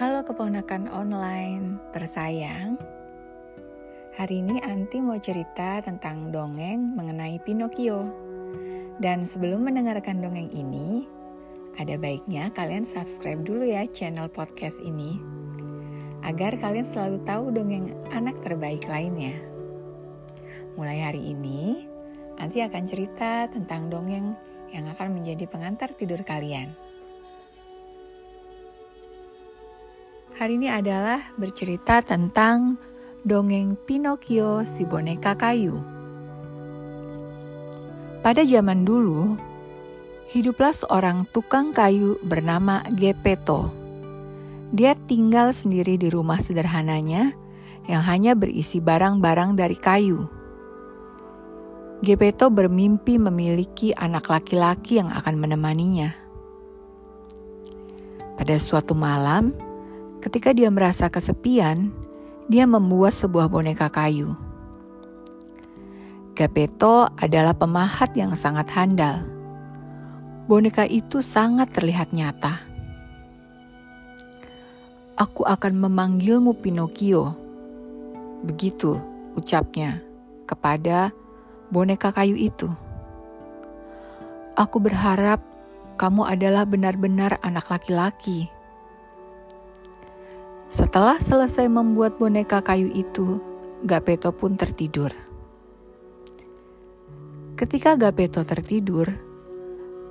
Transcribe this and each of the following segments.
Halo keponakan online tersayang. Hari ini Anti mau cerita tentang dongeng mengenai Pinocchio. Dan sebelum mendengarkan dongeng ini, ada baiknya kalian subscribe dulu ya channel podcast ini. Agar kalian selalu tahu dongeng anak terbaik lainnya. Mulai hari ini, Anti akan cerita tentang dongeng yang akan menjadi pengantar tidur kalian. Hari ini adalah bercerita tentang dongeng Pinocchio si boneka kayu. Pada zaman dulu, hiduplah seorang tukang kayu bernama Gepetto. Dia tinggal sendiri di rumah sederhananya yang hanya berisi barang-barang dari kayu. Gepetto bermimpi memiliki anak laki-laki yang akan menemaninya. Pada suatu malam, Ketika dia merasa kesepian, dia membuat sebuah boneka kayu. Gapeto adalah pemahat yang sangat handal. Boneka itu sangat terlihat nyata. Aku akan memanggilmu Pinocchio. Begitu ucapnya kepada boneka kayu itu. Aku berharap kamu adalah benar-benar anak laki-laki setelah selesai membuat boneka kayu itu, Gapeto pun tertidur. Ketika Gapeto tertidur,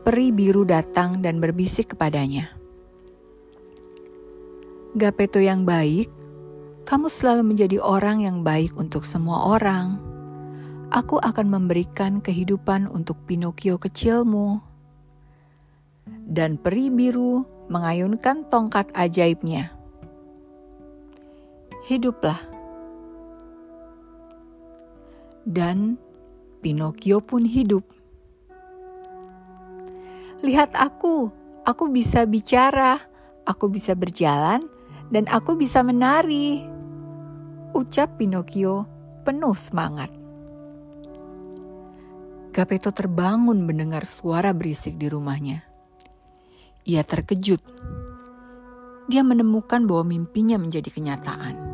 peri biru datang dan berbisik kepadanya. Gapeto yang baik, kamu selalu menjadi orang yang baik untuk semua orang. Aku akan memberikan kehidupan untuk Pinocchio kecilmu. Dan peri biru mengayunkan tongkat ajaibnya hiduplah. Dan Pinocchio pun hidup. Lihat aku, aku bisa bicara, aku bisa berjalan, dan aku bisa menari. Ucap Pinocchio penuh semangat. Gapeto terbangun mendengar suara berisik di rumahnya. Ia terkejut. Dia menemukan bahwa mimpinya menjadi kenyataan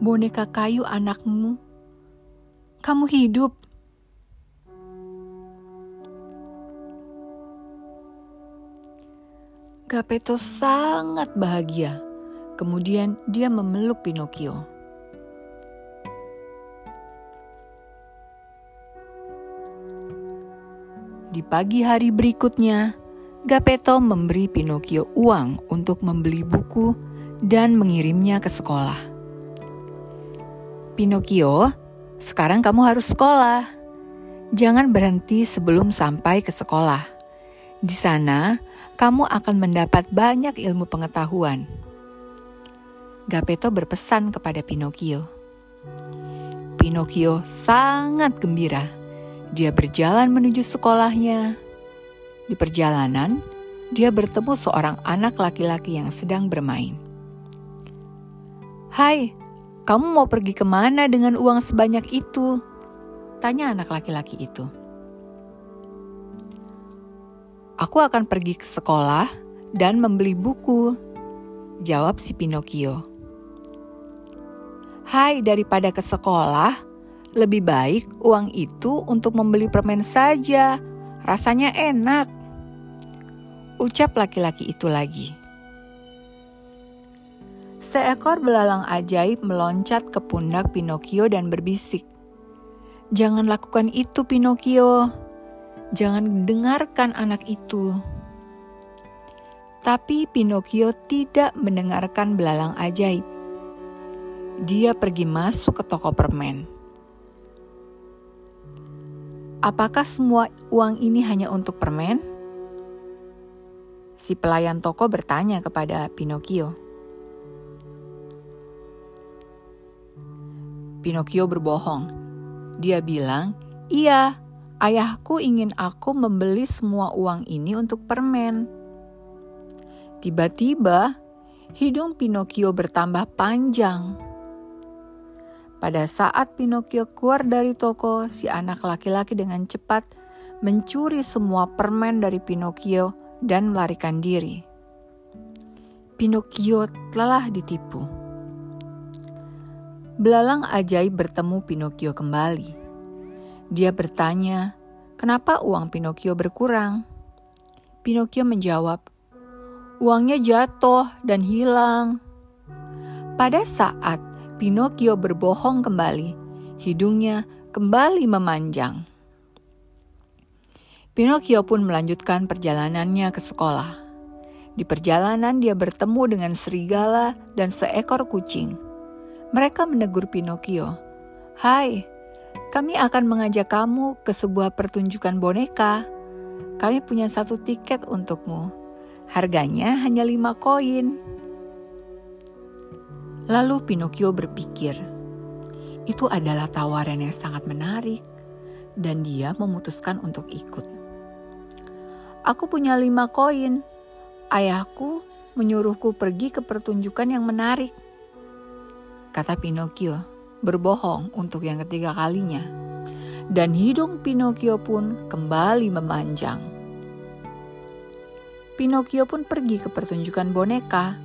boneka kayu anakmu. Kamu hidup. Gapeto sangat bahagia. Kemudian dia memeluk Pinocchio. Di pagi hari berikutnya, Gapeto memberi Pinocchio uang untuk membeli buku dan mengirimnya ke sekolah. Pinocchio, sekarang kamu harus sekolah. Jangan berhenti sebelum sampai ke sekolah. Di sana, kamu akan mendapat banyak ilmu pengetahuan. Gapeto berpesan kepada Pinocchio. Pinocchio sangat gembira. Dia berjalan menuju sekolahnya. Di perjalanan, dia bertemu seorang anak laki-laki yang sedang bermain. "Hai, kamu mau pergi ke mana dengan uang sebanyak itu? Tanya anak laki-laki itu. Aku akan pergi ke sekolah dan membeli buku, jawab si Pinocchio. Hai, daripada ke sekolah, lebih baik uang itu untuk membeli permen saja. Rasanya enak. Ucap laki-laki itu lagi. Seekor belalang ajaib meloncat ke pundak Pinocchio dan berbisik, "Jangan lakukan itu, Pinocchio. Jangan dengarkan anak itu." Tapi Pinocchio tidak mendengarkan belalang ajaib. Dia pergi masuk ke toko permen. Apakah semua uang ini hanya untuk permen? Si pelayan toko bertanya kepada Pinocchio. Pinocchio berbohong. Dia bilang, "Iya, ayahku ingin aku membeli semua uang ini untuk permen." Tiba-tiba, hidung Pinocchio bertambah panjang. Pada saat Pinocchio keluar dari toko, si anak laki-laki dengan cepat mencuri semua permen dari Pinocchio dan melarikan diri. Pinocchio telah ditipu. Belalang ajaib bertemu Pinocchio kembali. Dia bertanya, "Kenapa uang Pinocchio berkurang?" Pinocchio menjawab, "Uangnya jatuh dan hilang." Pada saat Pinocchio berbohong kembali, hidungnya kembali memanjang. Pinocchio pun melanjutkan perjalanannya ke sekolah. Di perjalanan dia bertemu dengan serigala dan seekor kucing. Mereka menegur Pinocchio. Hai, kami akan mengajak kamu ke sebuah pertunjukan boneka. Kami punya satu tiket untukmu. Harganya hanya lima koin. Lalu Pinocchio berpikir, itu adalah tawaran yang sangat menarik, dan dia memutuskan untuk ikut. Aku punya lima koin, Ayahku menyuruhku pergi ke pertunjukan yang menarik. Kata Pinocchio, berbohong untuk yang ketiga kalinya. Dan hidung Pinocchio pun kembali memanjang. Pinocchio pun pergi ke pertunjukan boneka.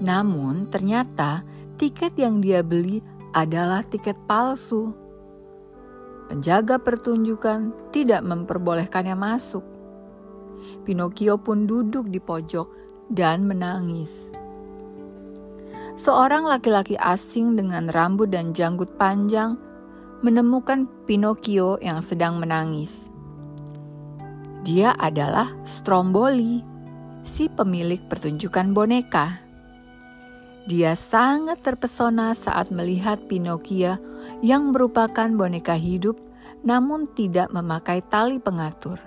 Namun ternyata tiket yang dia beli adalah tiket palsu. Penjaga pertunjukan tidak memperbolehkannya masuk. Pinocchio pun duduk di pojok dan menangis. Seorang laki-laki asing dengan rambut dan janggut panjang menemukan Pinocchio yang sedang menangis. Dia adalah Stromboli, si pemilik pertunjukan boneka. Dia sangat terpesona saat melihat Pinocchio yang merupakan boneka hidup namun tidak memakai tali pengatur.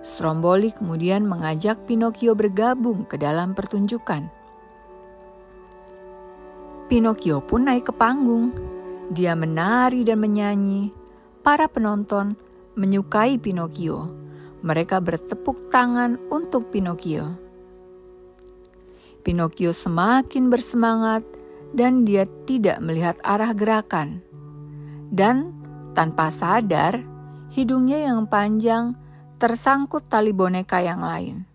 Stromboli kemudian mengajak Pinocchio bergabung ke dalam pertunjukan. Pinocchio pun naik ke panggung. Dia menari dan menyanyi. Para penonton menyukai Pinocchio. Mereka bertepuk tangan untuk Pinocchio. Pinocchio semakin bersemangat dan dia tidak melihat arah gerakan. Dan tanpa sadar, hidungnya yang panjang tersangkut tali boneka yang lain.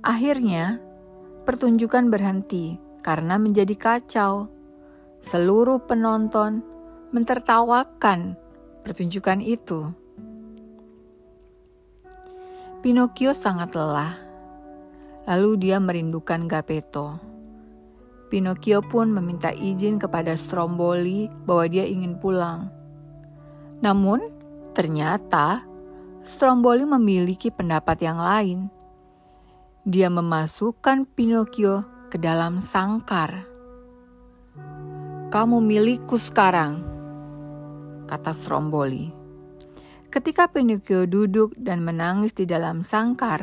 Akhirnya, pertunjukan berhenti karena menjadi kacau. Seluruh penonton mentertawakan pertunjukan itu. Pinocchio sangat lelah. Lalu dia merindukan Gepetto. Pinocchio pun meminta izin kepada Stromboli bahwa dia ingin pulang. Namun, ternyata Stromboli memiliki pendapat yang lain. Dia memasukkan Pinocchio ke dalam sangkar. Kamu milikku sekarang, kata Stromboli. Ketika Pinocchio duduk dan menangis di dalam sangkar,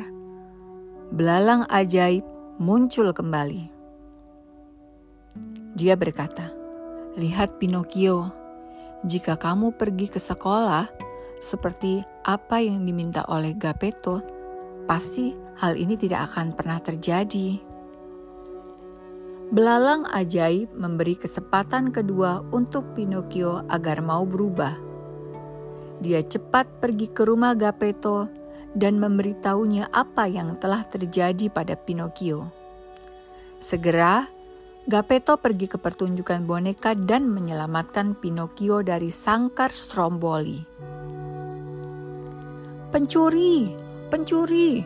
belalang ajaib muncul kembali. Dia berkata, "Lihat Pinocchio, jika kamu pergi ke sekolah, seperti apa yang diminta oleh Gepetto, pasti hal ini tidak akan pernah terjadi. Belalang ajaib memberi kesempatan kedua untuk Pinocchio agar mau berubah. Dia cepat pergi ke rumah Gepetto dan memberitahunya apa yang telah terjadi pada Pinocchio. Segera, Gepetto pergi ke pertunjukan boneka dan menyelamatkan Pinocchio dari sangkar Stromboli. Pencuri, pencuri!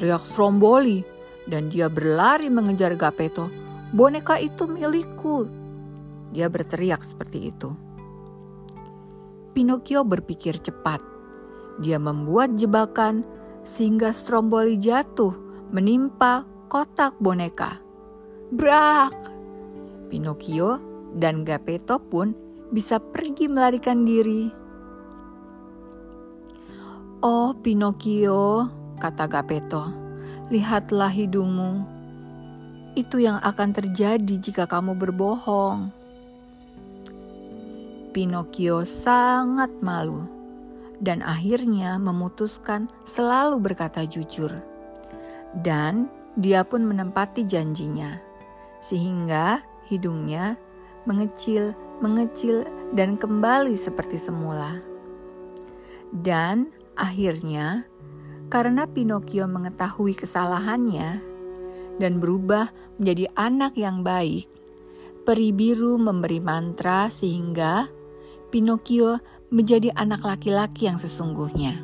Teriak Stromboli dan dia berlari mengejar Gapeto. Boneka itu milikku. Dia berteriak seperti itu. Pinocchio berpikir cepat. Dia membuat jebakan sehingga Stromboli jatuh menimpa kotak boneka. Brak! Pinocchio dan Gapeto pun bisa pergi melarikan diri Oh Pinocchio, kata Gepetto, lihatlah hidungmu. Itu yang akan terjadi jika kamu berbohong. Pinocchio sangat malu dan akhirnya memutuskan selalu berkata jujur. Dan dia pun menempati janjinya, sehingga hidungnya mengecil, mengecil, dan kembali seperti semula. Dan Akhirnya, karena Pinocchio mengetahui kesalahannya, dan berubah menjadi anak yang baik, peri biru memberi mantra sehingga Pinocchio menjadi anak laki-laki yang sesungguhnya.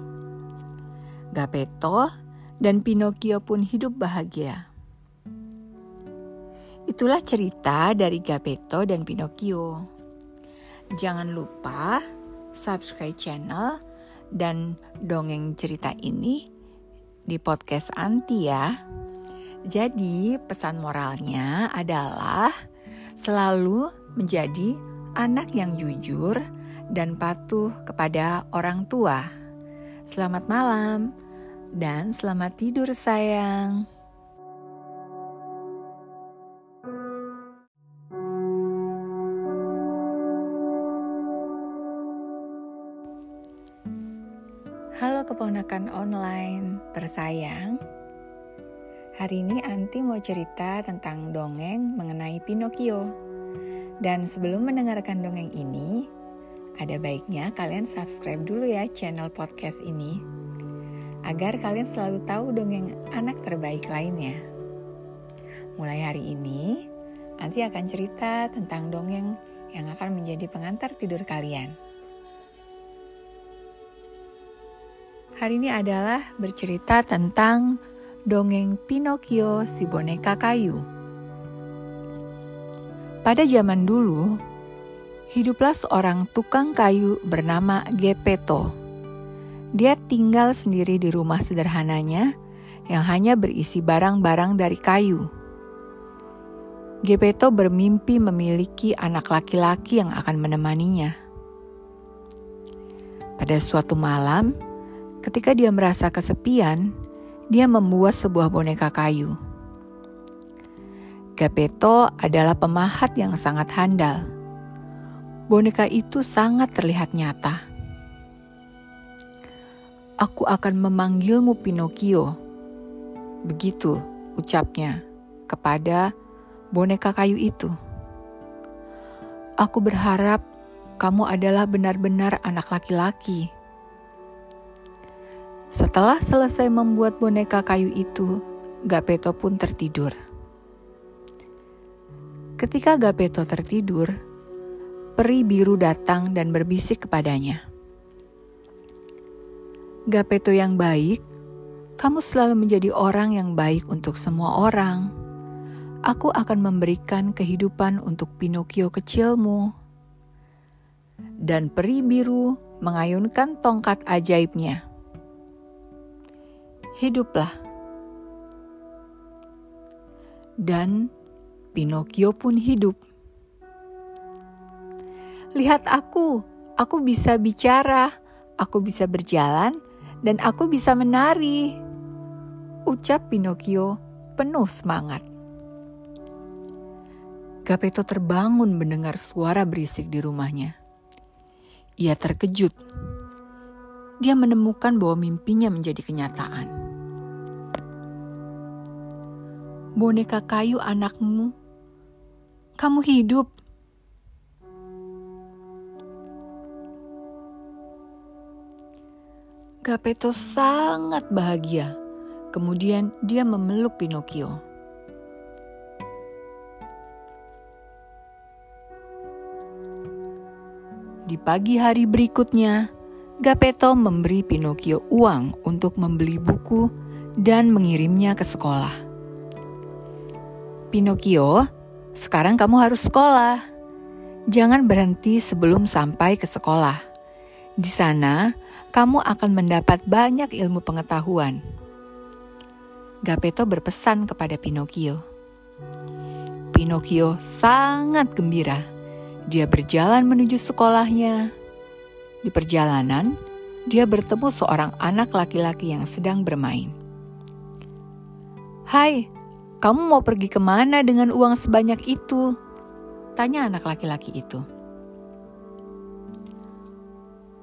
Gepetto dan Pinocchio pun hidup bahagia. Itulah cerita dari Gepetto dan Pinocchio. Jangan lupa subscribe channel dan dongeng cerita ini di podcast Anti ya. Jadi pesan moralnya adalah selalu menjadi anak yang jujur dan patuh kepada orang tua. Selamat malam dan selamat tidur sayang. Halo keponakan online tersayang. Hari ini Anti mau cerita tentang dongeng mengenai Pinocchio. Dan sebelum mendengarkan dongeng ini, ada baiknya kalian subscribe dulu ya channel podcast ini. Agar kalian selalu tahu dongeng anak terbaik lainnya. Mulai hari ini, Anti akan cerita tentang dongeng yang akan menjadi pengantar tidur kalian. Hari ini adalah bercerita tentang dongeng Pinocchio si boneka kayu. Pada zaman dulu, hiduplah seorang tukang kayu bernama Gepetto. Dia tinggal sendiri di rumah sederhananya yang hanya berisi barang-barang dari kayu. Gepetto bermimpi memiliki anak laki-laki yang akan menemaninya. Pada suatu malam, Ketika dia merasa kesepian, dia membuat sebuah boneka kayu. Gepetto adalah pemahat yang sangat handal. Boneka itu sangat terlihat nyata. Aku akan memanggilmu Pinocchio. Begitu ucapnya kepada boneka kayu itu. Aku berharap kamu adalah benar-benar anak laki-laki setelah selesai membuat boneka kayu itu, Gapeto pun tertidur. Ketika Gapeto tertidur, peri biru datang dan berbisik kepadanya. Gapeto yang baik, kamu selalu menjadi orang yang baik untuk semua orang. Aku akan memberikan kehidupan untuk Pinocchio kecilmu. Dan peri biru mengayunkan tongkat ajaibnya hiduplah. Dan Pinocchio pun hidup. Lihat aku, aku bisa bicara, aku bisa berjalan, dan aku bisa menari. Ucap Pinocchio penuh semangat. Gapeto terbangun mendengar suara berisik di rumahnya. Ia terkejut. Dia menemukan bahwa mimpinya menjadi kenyataan boneka kayu anakmu. Kamu hidup. Gapeto sangat bahagia. Kemudian dia memeluk Pinocchio. Di pagi hari berikutnya, Gapeto memberi Pinocchio uang untuk membeli buku dan mengirimnya ke sekolah. Pinocchio, sekarang kamu harus sekolah. Jangan berhenti sebelum sampai ke sekolah. Di sana, kamu akan mendapat banyak ilmu pengetahuan. Gapeto berpesan kepada Pinocchio. Pinocchio sangat gembira. Dia berjalan menuju sekolahnya. Di perjalanan, dia bertemu seorang anak laki-laki yang sedang bermain. Hai, kamu mau pergi ke mana dengan uang sebanyak itu? Tanya anak laki-laki itu.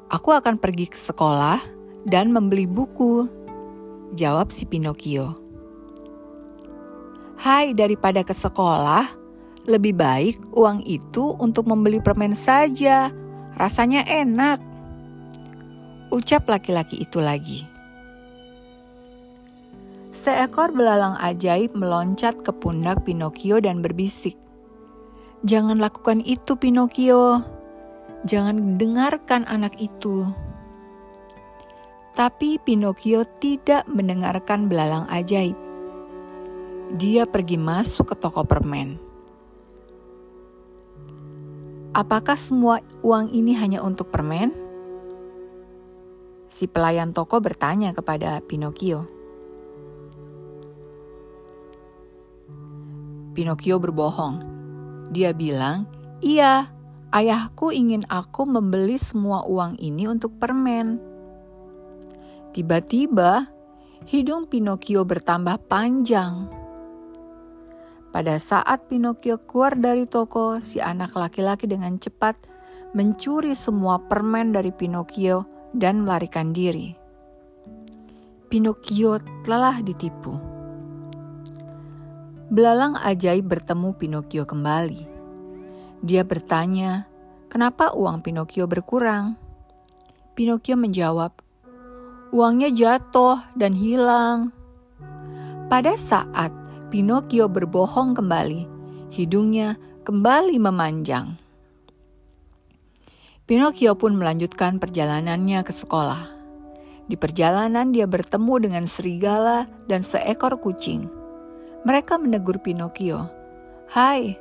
Aku akan pergi ke sekolah dan membeli buku, jawab si Pinocchio. Hai, daripada ke sekolah, lebih baik uang itu untuk membeli permen saja. Rasanya enak. Ucap laki-laki itu lagi. Seekor belalang ajaib meloncat ke pundak Pinocchio dan berbisik, "Jangan lakukan itu, Pinocchio. Jangan dengarkan anak itu." Tapi Pinocchio tidak mendengarkan belalang ajaib. Dia pergi masuk ke toko permen. Apakah semua uang ini hanya untuk permen? Si pelayan toko bertanya kepada Pinocchio. Pinocchio berbohong. Dia bilang, "Iya, ayahku ingin aku membeli semua uang ini untuk permen." Tiba-tiba, hidung Pinocchio bertambah panjang. Pada saat Pinocchio keluar dari toko, si anak laki-laki dengan cepat mencuri semua permen dari Pinocchio dan melarikan diri. Pinocchio telah ditipu. Belalang ajaib bertemu Pinocchio kembali. Dia bertanya, "Kenapa uang Pinocchio berkurang?" Pinocchio menjawab, "Uangnya jatuh dan hilang." Pada saat Pinocchio berbohong kembali, hidungnya kembali memanjang. Pinocchio pun melanjutkan perjalanannya ke sekolah. Di perjalanan dia bertemu dengan serigala dan seekor kucing mereka menegur Pinocchio. Hai,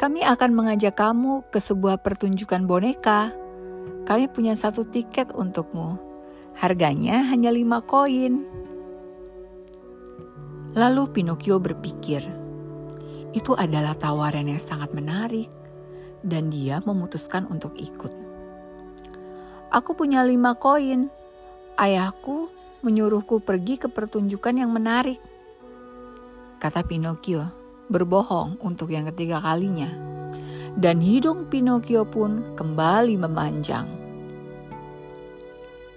kami akan mengajak kamu ke sebuah pertunjukan boneka. Kami punya satu tiket untukmu. Harganya hanya lima koin. Lalu Pinocchio berpikir, itu adalah tawaran yang sangat menarik dan dia memutuskan untuk ikut. Aku punya lima koin. Ayahku menyuruhku pergi ke pertunjukan yang menarik kata Pinocchio, berbohong untuk yang ketiga kalinya. Dan hidung Pinocchio pun kembali memanjang.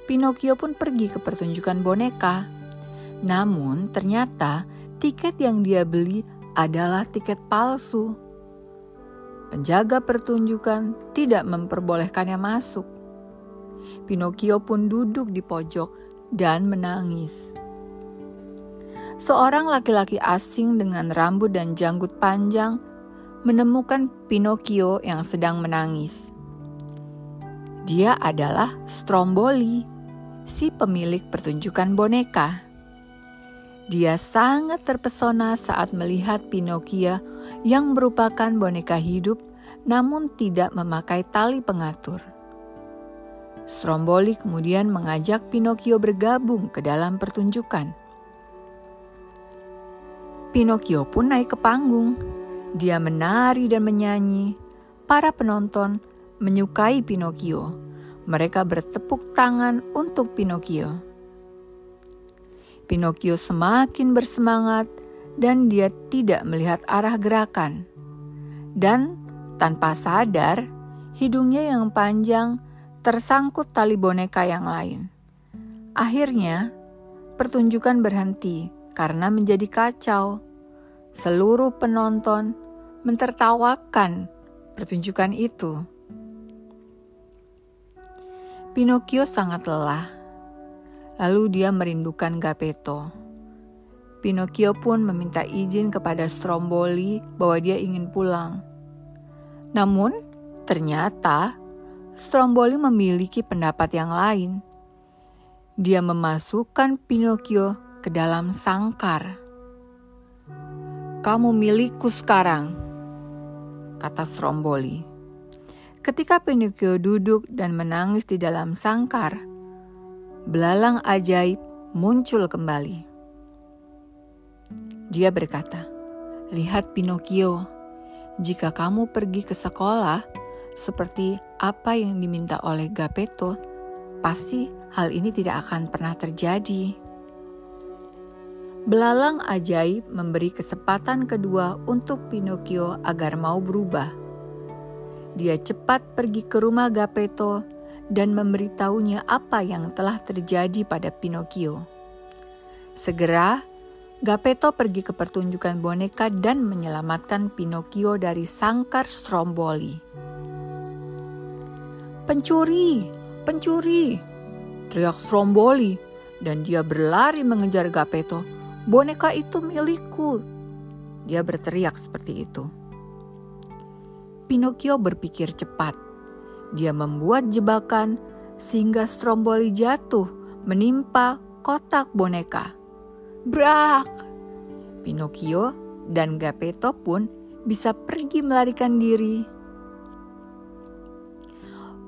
Pinocchio pun pergi ke pertunjukan boneka. Namun ternyata tiket yang dia beli adalah tiket palsu. Penjaga pertunjukan tidak memperbolehkannya masuk. Pinocchio pun duduk di pojok dan menangis seorang laki-laki asing dengan rambut dan janggut panjang menemukan Pinocchio yang sedang menangis. Dia adalah Stromboli, si pemilik pertunjukan boneka. Dia sangat terpesona saat melihat Pinocchio yang merupakan boneka hidup namun tidak memakai tali pengatur. Stromboli kemudian mengajak Pinocchio bergabung ke dalam pertunjukan. Pinocchio pun naik ke panggung. Dia menari dan menyanyi. Para penonton menyukai Pinocchio. Mereka bertepuk tangan untuk Pinocchio. Pinocchio semakin bersemangat dan dia tidak melihat arah gerakan. Dan tanpa sadar, hidungnya yang panjang tersangkut tali boneka yang lain. Akhirnya, pertunjukan berhenti karena menjadi kacau. Seluruh penonton mentertawakan pertunjukan itu. Pinocchio sangat lelah. Lalu dia merindukan Gepetto. Pinocchio pun meminta izin kepada Stromboli bahwa dia ingin pulang. Namun, ternyata Stromboli memiliki pendapat yang lain. Dia memasukkan Pinocchio ke dalam sangkar. Kamu milikku sekarang, kata Stromboli. Ketika Pinocchio duduk dan menangis di dalam sangkar, belalang ajaib muncul kembali. Dia berkata, "Lihat Pinocchio, jika kamu pergi ke sekolah seperti apa yang diminta oleh Gepetto, pasti hal ini tidak akan pernah terjadi." Belalang ajaib memberi kesempatan kedua untuk Pinocchio agar mau berubah. Dia cepat pergi ke rumah Gepetto dan memberitahunya apa yang telah terjadi pada Pinocchio. Segera, Gepetto pergi ke pertunjukan boneka dan menyelamatkan Pinocchio dari sangkar Stromboli. Pencuri, pencuri, teriak Stromboli dan dia berlari mengejar Gepetto boneka itu milikku. Dia berteriak seperti itu. Pinocchio berpikir cepat. Dia membuat jebakan sehingga stromboli jatuh menimpa kotak boneka. Brak! Pinocchio dan Gepetto pun bisa pergi melarikan diri.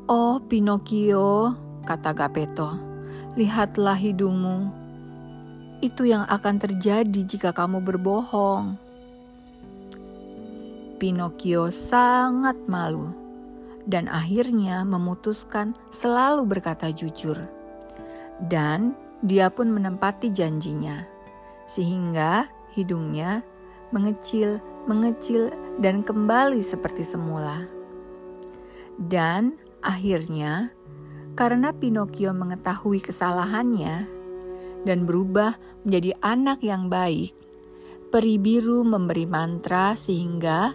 Oh Pinocchio, kata Gepetto, lihatlah hidungmu. Itu yang akan terjadi jika kamu berbohong. Pinocchio sangat malu dan akhirnya memutuskan selalu berkata jujur. Dan dia pun menempati janjinya, sehingga hidungnya mengecil, mengecil, dan kembali seperti semula. Dan akhirnya, karena Pinocchio mengetahui kesalahannya dan berubah menjadi anak yang baik, peri biru memberi mantra sehingga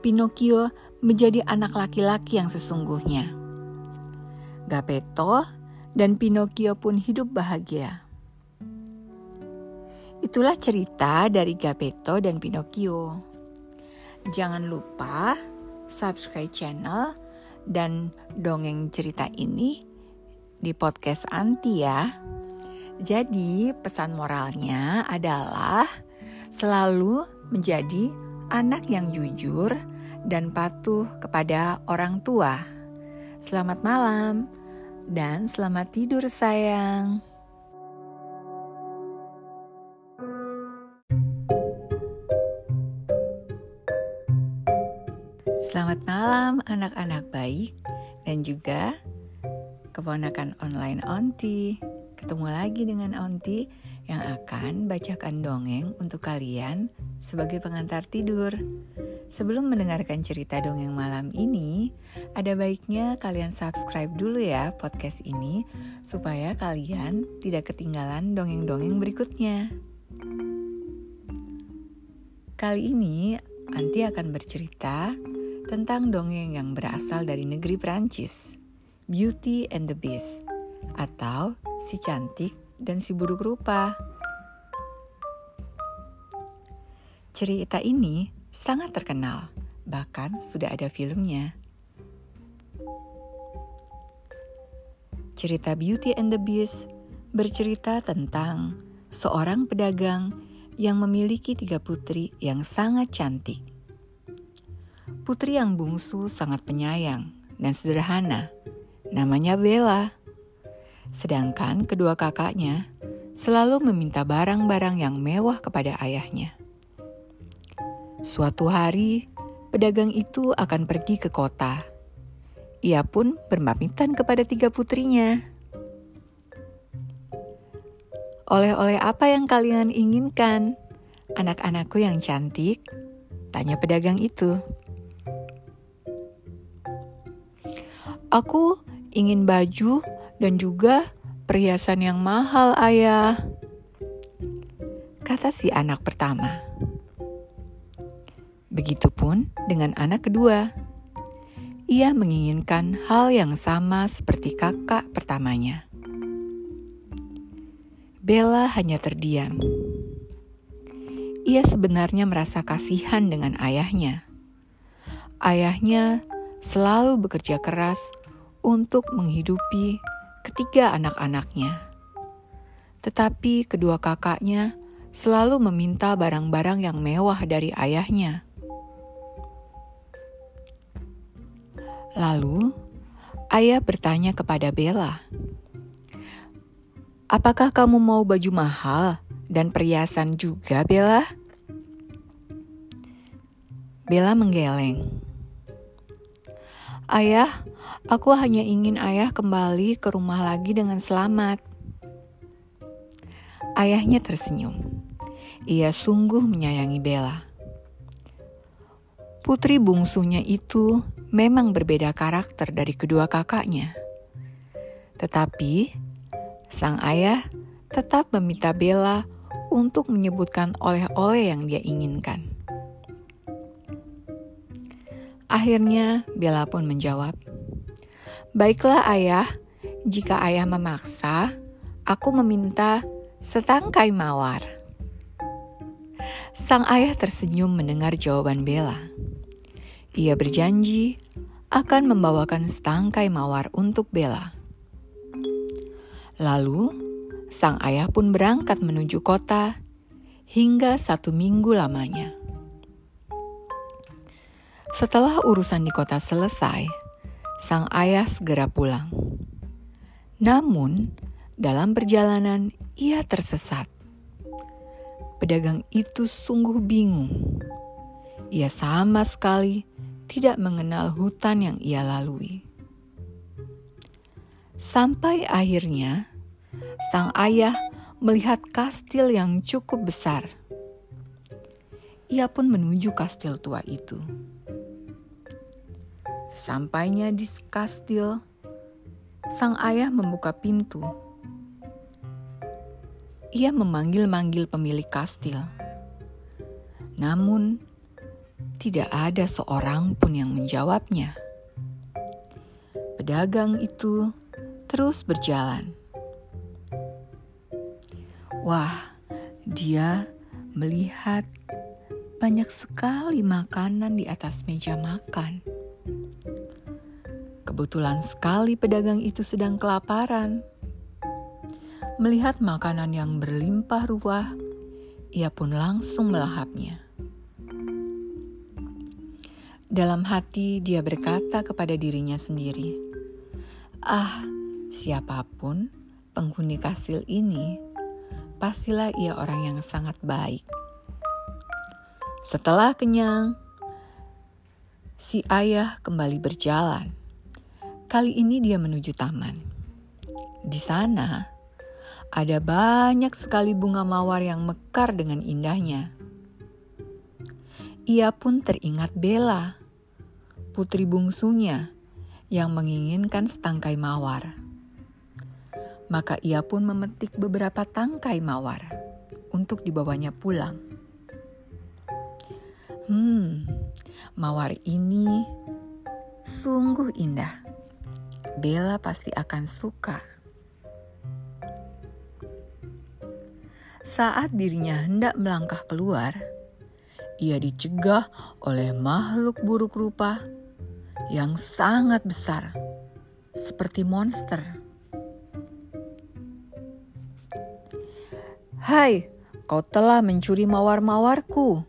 Pinocchio menjadi anak laki-laki yang sesungguhnya. Gepetto dan Pinocchio pun hidup bahagia. Itulah cerita dari Gepetto dan Pinocchio. Jangan lupa subscribe channel dan dongeng cerita ini di podcast Anti ya. Jadi pesan moralnya adalah selalu menjadi anak yang jujur, dan patuh kepada orang tua. Selamat malam dan selamat tidur, sayang. Selamat malam, anak-anak baik, dan juga keponakan online Onti. Ketemu lagi dengan Onti yang akan bacakan dongeng untuk kalian sebagai pengantar tidur. Sebelum mendengarkan cerita dongeng malam ini, ada baiknya kalian subscribe dulu ya podcast ini supaya kalian tidak ketinggalan dongeng-dongeng berikutnya. Kali ini Anti akan bercerita tentang dongeng yang berasal dari negeri Prancis, Beauty and the Beast, atau Si Cantik dan Si Buruk Rupa. Cerita ini sangat terkenal, bahkan sudah ada filmnya. Cerita Beauty and the Beast bercerita tentang seorang pedagang yang memiliki tiga putri yang sangat cantik. Putri yang bungsu sangat penyayang dan sederhana, namanya Bella. Sedangkan kedua kakaknya selalu meminta barang-barang yang mewah kepada ayahnya. Suatu hari, pedagang itu akan pergi ke kota. Ia pun berpamitan kepada tiga putrinya. Oleh-oleh apa yang kalian inginkan, anak-anakku yang cantik? Tanya pedagang itu. Aku ingin baju dan juga perhiasan yang mahal, Ayah. Kata si anak pertama. Begitupun dengan anak kedua. Ia menginginkan hal yang sama seperti kakak pertamanya. Bella hanya terdiam. Ia sebenarnya merasa kasihan dengan ayahnya. Ayahnya selalu bekerja keras untuk menghidupi ketiga anak-anaknya. Tetapi kedua kakaknya selalu meminta barang-barang yang mewah dari ayahnya. Lalu, ayah bertanya kepada Bella, "Apakah kamu mau baju mahal dan perhiasan juga, Bella?" Bella menggeleng. "Ayah, aku hanya ingin ayah kembali ke rumah lagi dengan selamat." Ayahnya tersenyum. Ia sungguh menyayangi Bella. Putri bungsunya itu memang berbeda karakter dari kedua kakaknya. Tetapi, sang ayah tetap meminta Bella untuk menyebutkan oleh-oleh yang dia inginkan. Akhirnya, Bella pun menjawab, "Baiklah, ayah. Jika ayah memaksa, aku meminta setangkai mawar." Sang ayah tersenyum mendengar jawaban Bella. Ia berjanji akan membawakan setangkai mawar untuk Bella. Lalu, sang ayah pun berangkat menuju kota hingga satu minggu lamanya. Setelah urusan di kota selesai, sang ayah segera pulang. Namun, dalam perjalanan ia tersesat. Pedagang itu sungguh bingung. Ia sama sekali tidak mengenal hutan yang ia lalui. Sampai akhirnya, sang ayah melihat kastil yang cukup besar. Ia pun menuju kastil tua itu. Sesampainya di kastil, sang ayah membuka pintu. Ia memanggil-manggil pemilik kastil. Namun, tidak ada seorang pun yang menjawabnya. Pedagang itu terus berjalan. Wah, dia melihat banyak sekali makanan di atas meja makan. Kebetulan sekali pedagang itu sedang kelaparan. Melihat makanan yang berlimpah ruah, ia pun langsung melahapnya. Dalam hati dia berkata kepada dirinya sendiri, "Ah, siapa pun penghuni kastil ini, pastilah ia orang yang sangat baik." Setelah kenyang, si ayah kembali berjalan. Kali ini dia menuju taman. Di sana ada banyak sekali bunga mawar yang mekar dengan indahnya. Ia pun teringat Bella putri bungsunya yang menginginkan setangkai mawar. Maka ia pun memetik beberapa tangkai mawar untuk dibawanya pulang. Hmm, mawar ini sungguh indah. Bella pasti akan suka. Saat dirinya hendak melangkah keluar, ia dicegah oleh makhluk buruk rupa yang sangat besar, seperti monster. Hai, kau telah mencuri mawar-mawarku.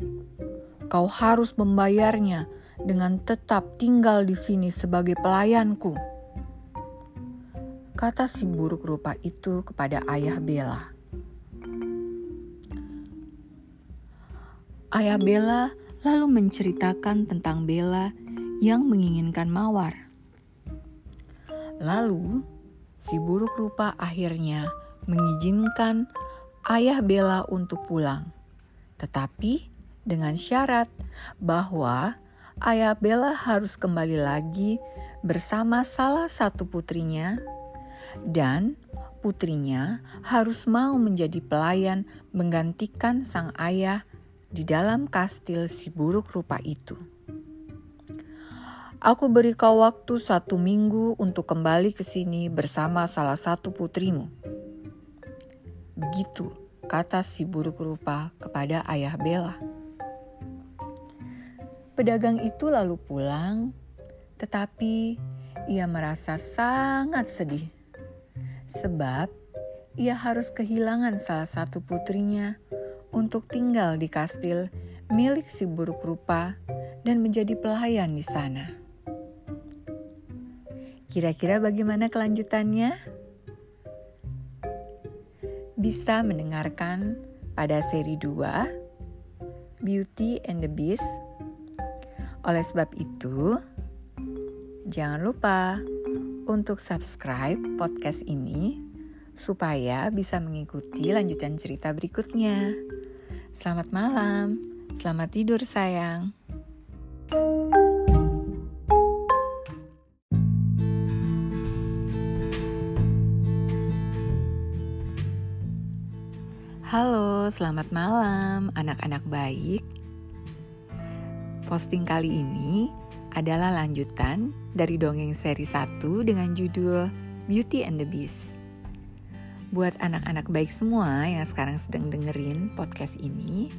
Kau harus membayarnya dengan tetap tinggal di sini sebagai pelayanku. Kata si buruk rupa itu kepada ayah Bella. Ayah Bella lalu menceritakan tentang Bella yang menginginkan mawar. Lalu, si buruk rupa akhirnya mengizinkan ayah Bella untuk pulang, tetapi dengan syarat bahwa ayah Bella harus kembali lagi bersama salah satu putrinya, dan putrinya harus mau menjadi pelayan menggantikan sang ayah di dalam kastil si buruk rupa itu. Aku beri kau waktu satu minggu untuk kembali ke sini bersama salah satu putrimu. Begitu kata si buruk rupa kepada ayah Bella. Pedagang itu lalu pulang, tetapi ia merasa sangat sedih. Sebab ia harus kehilangan salah satu putrinya untuk tinggal di kastil milik si buruk rupa dan menjadi pelayan di sana. Kira-kira bagaimana kelanjutannya? Bisa mendengarkan pada seri 2 Beauty and the Beast. Oleh sebab itu, jangan lupa untuk subscribe podcast ini supaya bisa mengikuti lanjutan cerita berikutnya. Selamat malam, selamat tidur sayang. Halo, selamat malam anak-anak baik. Posting kali ini adalah lanjutan dari dongeng seri 1 dengan judul Beauty and the Beast. Buat anak-anak baik semua yang sekarang sedang dengerin podcast ini,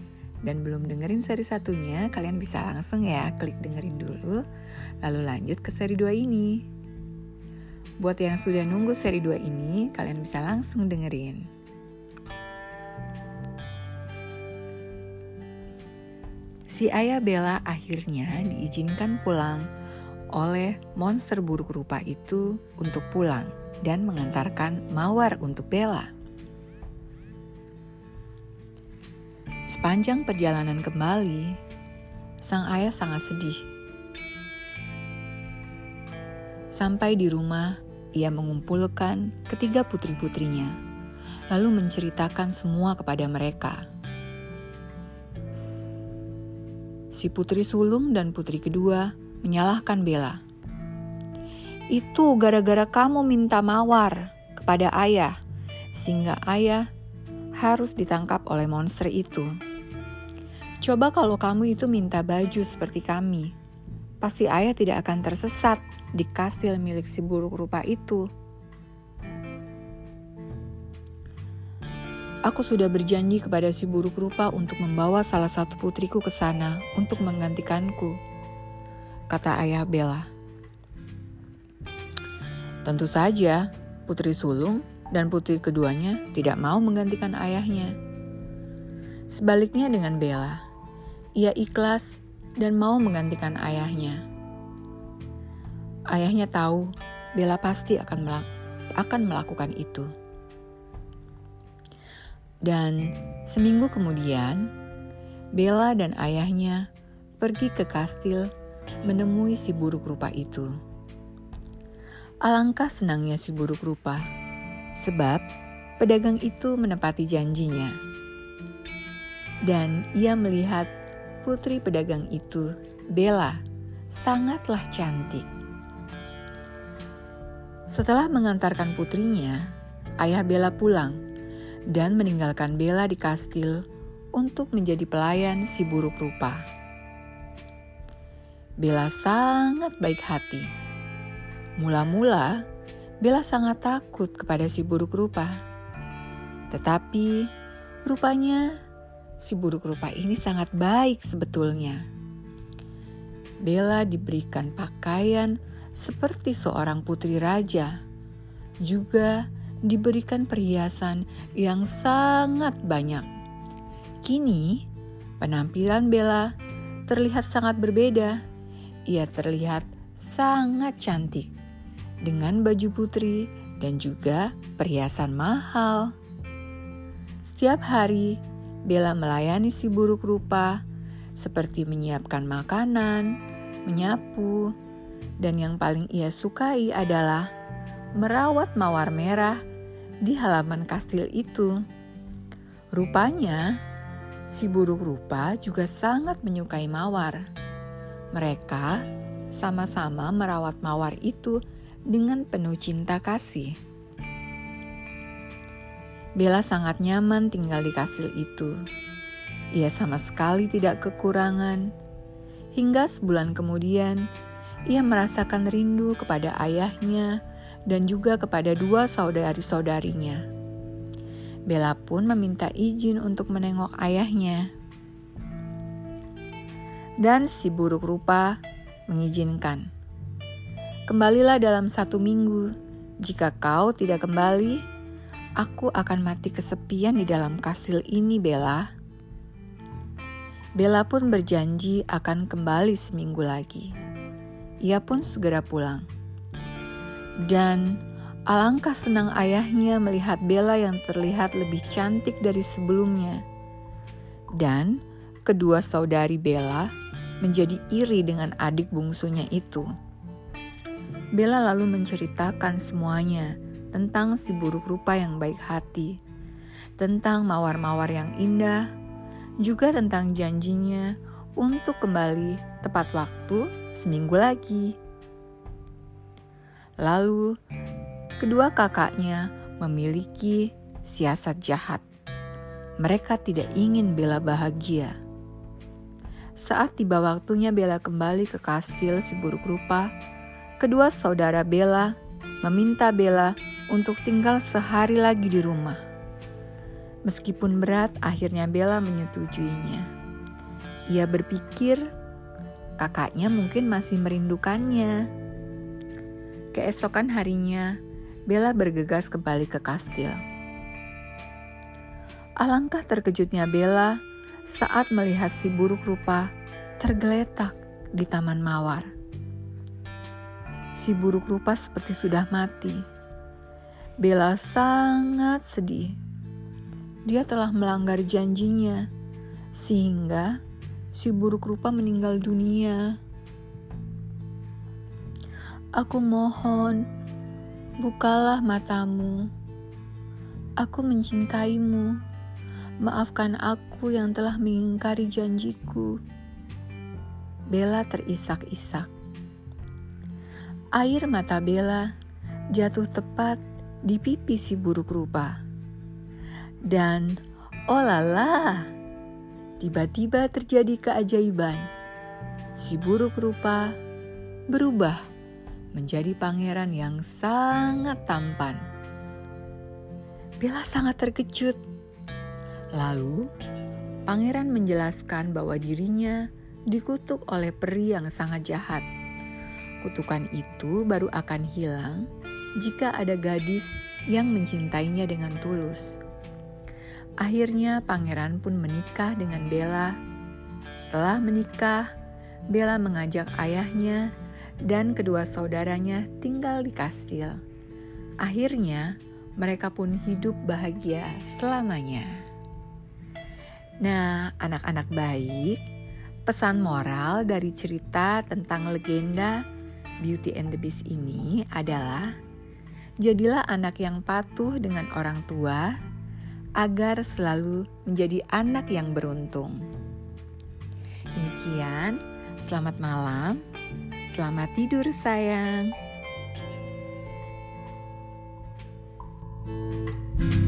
dan belum dengerin seri satunya, kalian bisa langsung ya klik dengerin dulu, lalu lanjut ke seri 2 ini. Buat yang sudah nunggu seri 2 ini, kalian bisa langsung dengerin. Si ayah Bella akhirnya diizinkan pulang oleh monster buruk rupa itu untuk pulang dan mengantarkan mawar untuk Bella. Sepanjang perjalanan kembali, sang ayah sangat sedih. Sampai di rumah, ia mengumpulkan ketiga putri-putrinya, lalu menceritakan semua kepada mereka. Si putri sulung dan putri kedua menyalahkan Bella. Itu gara-gara kamu minta mawar kepada ayah, sehingga ayah harus ditangkap oleh monster itu. Coba kalau kamu itu minta baju seperti kami, pasti ayah tidak akan tersesat di kastil milik si buruk rupa itu. Aku sudah berjanji kepada si buruk rupa untuk membawa salah satu putriku ke sana untuk menggantikanku, kata ayah Bella. Tentu saja, putri sulung dan putri keduanya tidak mau menggantikan ayahnya. Sebaliknya dengan Bella, ia ikhlas dan mau menggantikan ayahnya. Ayahnya tahu Bella pasti akan, melak akan melakukan itu. Dan seminggu kemudian, Bella dan ayahnya pergi ke kastil menemui si buruk rupa itu. Alangkah senangnya si buruk rupa, sebab pedagang itu menepati janjinya. Dan ia melihat putri pedagang itu, Bella, sangatlah cantik. Setelah mengantarkan putrinya, ayah Bella pulang dan meninggalkan Bella di kastil untuk menjadi pelayan si buruk rupa. Bella sangat baik hati. Mula-mula, Bella sangat takut kepada si buruk rupa. Tetapi, rupanya si buruk rupa ini sangat baik sebetulnya. Bella diberikan pakaian seperti seorang putri raja. Juga diberikan perhiasan yang sangat banyak. Kini, penampilan Bella terlihat sangat berbeda. Ia terlihat sangat cantik dengan baju putri dan juga perhiasan mahal. Setiap hari, Bella melayani si buruk rupa seperti menyiapkan makanan, menyapu, dan yang paling ia sukai adalah merawat mawar merah di halaman kastil itu. Rupanya, si buruk rupa juga sangat menyukai mawar. Mereka sama-sama merawat mawar itu dengan penuh cinta kasih. Bella sangat nyaman tinggal di kastil itu. Ia sama sekali tidak kekurangan. Hingga sebulan kemudian, ia merasakan rindu kepada ayahnya dan juga kepada dua saudari-saudarinya. Bella pun meminta izin untuk menengok ayahnya. Dan si buruk rupa mengizinkan. Kembalilah dalam satu minggu. Jika kau tidak kembali, aku akan mati kesepian di dalam kastil ini, Bella. Bella pun berjanji akan kembali seminggu lagi. Ia pun segera pulang. Dan alangkah senang ayahnya melihat Bella yang terlihat lebih cantik dari sebelumnya. Dan kedua saudari Bella menjadi iri dengan adik bungsunya itu. Bella lalu menceritakan semuanya tentang si buruk rupa yang baik hati, tentang mawar-mawar yang indah, juga tentang janjinya untuk kembali tepat waktu seminggu lagi. Lalu, kedua kakaknya memiliki siasat jahat. Mereka tidak ingin Bella bahagia. Saat tiba waktunya Bella kembali ke kastil si buruk rupa, kedua saudara Bella meminta Bella untuk tinggal sehari lagi di rumah. Meskipun berat, akhirnya Bella menyetujuinya. Ia berpikir kakaknya mungkin masih merindukannya. Keesokan harinya, Bella bergegas kembali ke kastil. Alangkah terkejutnya Bella saat melihat si buruk rupa tergeletak di taman mawar. Si buruk rupa seperti sudah mati. Bella sangat sedih. Dia telah melanggar janjinya, sehingga si buruk rupa meninggal dunia. Aku mohon, bukalah matamu. Aku mencintaimu. Maafkan aku yang telah mengingkari janjiku. Bella terisak-isak. Air mata Bella jatuh tepat di pipi si buruk rupa. Dan olala, tiba-tiba terjadi keajaiban. Si buruk rupa berubah menjadi pangeran yang sangat tampan. Bella sangat terkejut. Lalu, pangeran menjelaskan bahwa dirinya dikutuk oleh peri yang sangat jahat. Kutukan itu baru akan hilang jika ada gadis yang mencintainya dengan tulus. Akhirnya, pangeran pun menikah dengan Bella. Setelah menikah, Bella mengajak ayahnya dan kedua saudaranya tinggal di kastil. Akhirnya, mereka pun hidup bahagia selamanya. Nah, anak-anak baik, pesan moral dari cerita tentang legenda Beauty and the Beast ini adalah jadilah anak yang patuh dengan orang tua agar selalu menjadi anak yang beruntung. Demikian, selamat malam. Selamat tidur, sayang. thank you